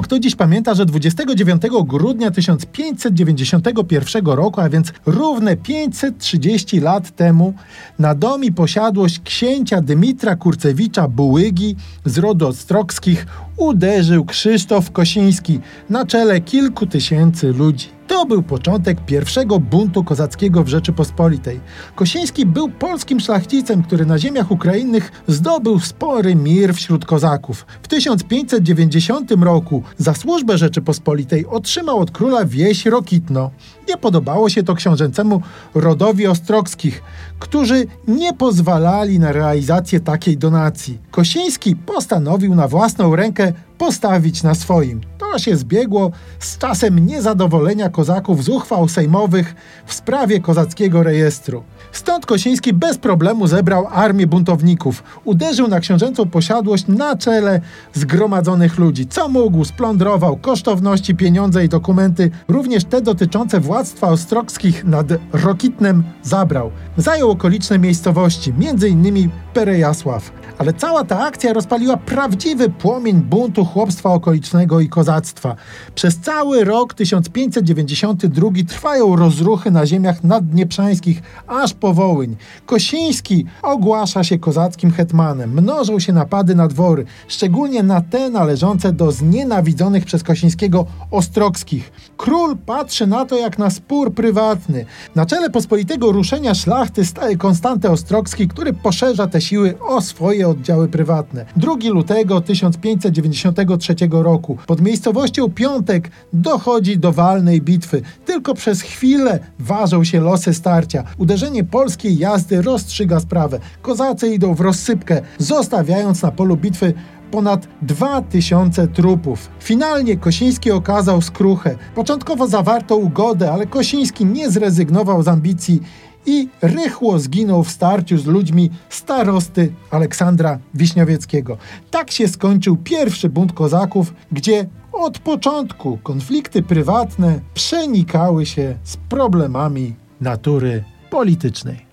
Mało kto dziś pamięta, że 29 grudnia 1591 roku, a więc równe 530 lat temu, na dom i posiadłość księcia Dymitra Kurcewicza Bułygi z rodu Ostrockich uderzył Krzysztof Kosiński na czele kilku tysięcy ludzi. To był początek pierwszego buntu kozackiego w Rzeczypospolitej. Kosiński był polskim szlachcicem, który na ziemiach ukrainnych zdobył spory mir wśród kozaków. W 1590 roku za służbę Rzeczypospolitej otrzymał od króla wieś Rokitno. Nie podobało się to książęcemu rodowi Ostrockich, którzy nie pozwalali na realizację takiej donacji. Kosiński postanowił na własną rękę postawić na swoim. To się zbiegło z czasem niezadowolenia kozaków z uchwał sejmowych w sprawie kozackiego rejestru. Stąd Kosiński bez problemu zebrał armię buntowników. Uderzył na książęcą posiadłość na czele zgromadzonych ludzi. Co mógł, splądrował kosztowności, pieniądze i dokumenty, również te dotyczące władztwa ostrockich nad Rokitnem zabrał. Zajął okoliczne miejscowości, m.in. Perejasław. Ale cała ta akcja rozpaliła prawdziwy płomień buntu chłopstwa okolicznego i kozactwa. Przez cały rok 1592 trwają rozruchy na ziemiach naddnieprzańskich, aż po Wołyń. Kosiński ogłasza się kozackim hetmanem. Mnożą się napady na dwory, szczególnie na te należące do znienawidzonych przez Kosińskiego Ostrockich. Król patrzy na to jak na spór prywatny. Na czele pospolitego ruszenia szlachty staje Konstanty Ostrocki, który poszerza siły o swoje oddziały prywatne. 2 lutego 1593 roku pod miejscowością Piątek dochodzi do walnej bitwy. Tylko przez chwilę ważą się losy starcia. Uderzenie polskiej jazdy rozstrzyga sprawę. Kozacy idą w rozsypkę, zostawiając na polu bitwy ponad 2000 trupów. Finalnie Kosiński okazał skruchę. Początkowo zawarto ugodę, ale Kosiński nie zrezygnował z ambicji i rychło zginął w starciu z ludźmi starosty Aleksandra Wiśniowieckiego. Tak się skończył pierwszy bunt kozaków, gdzie od początku konflikty prywatne przenikały się z problemami natury politycznej.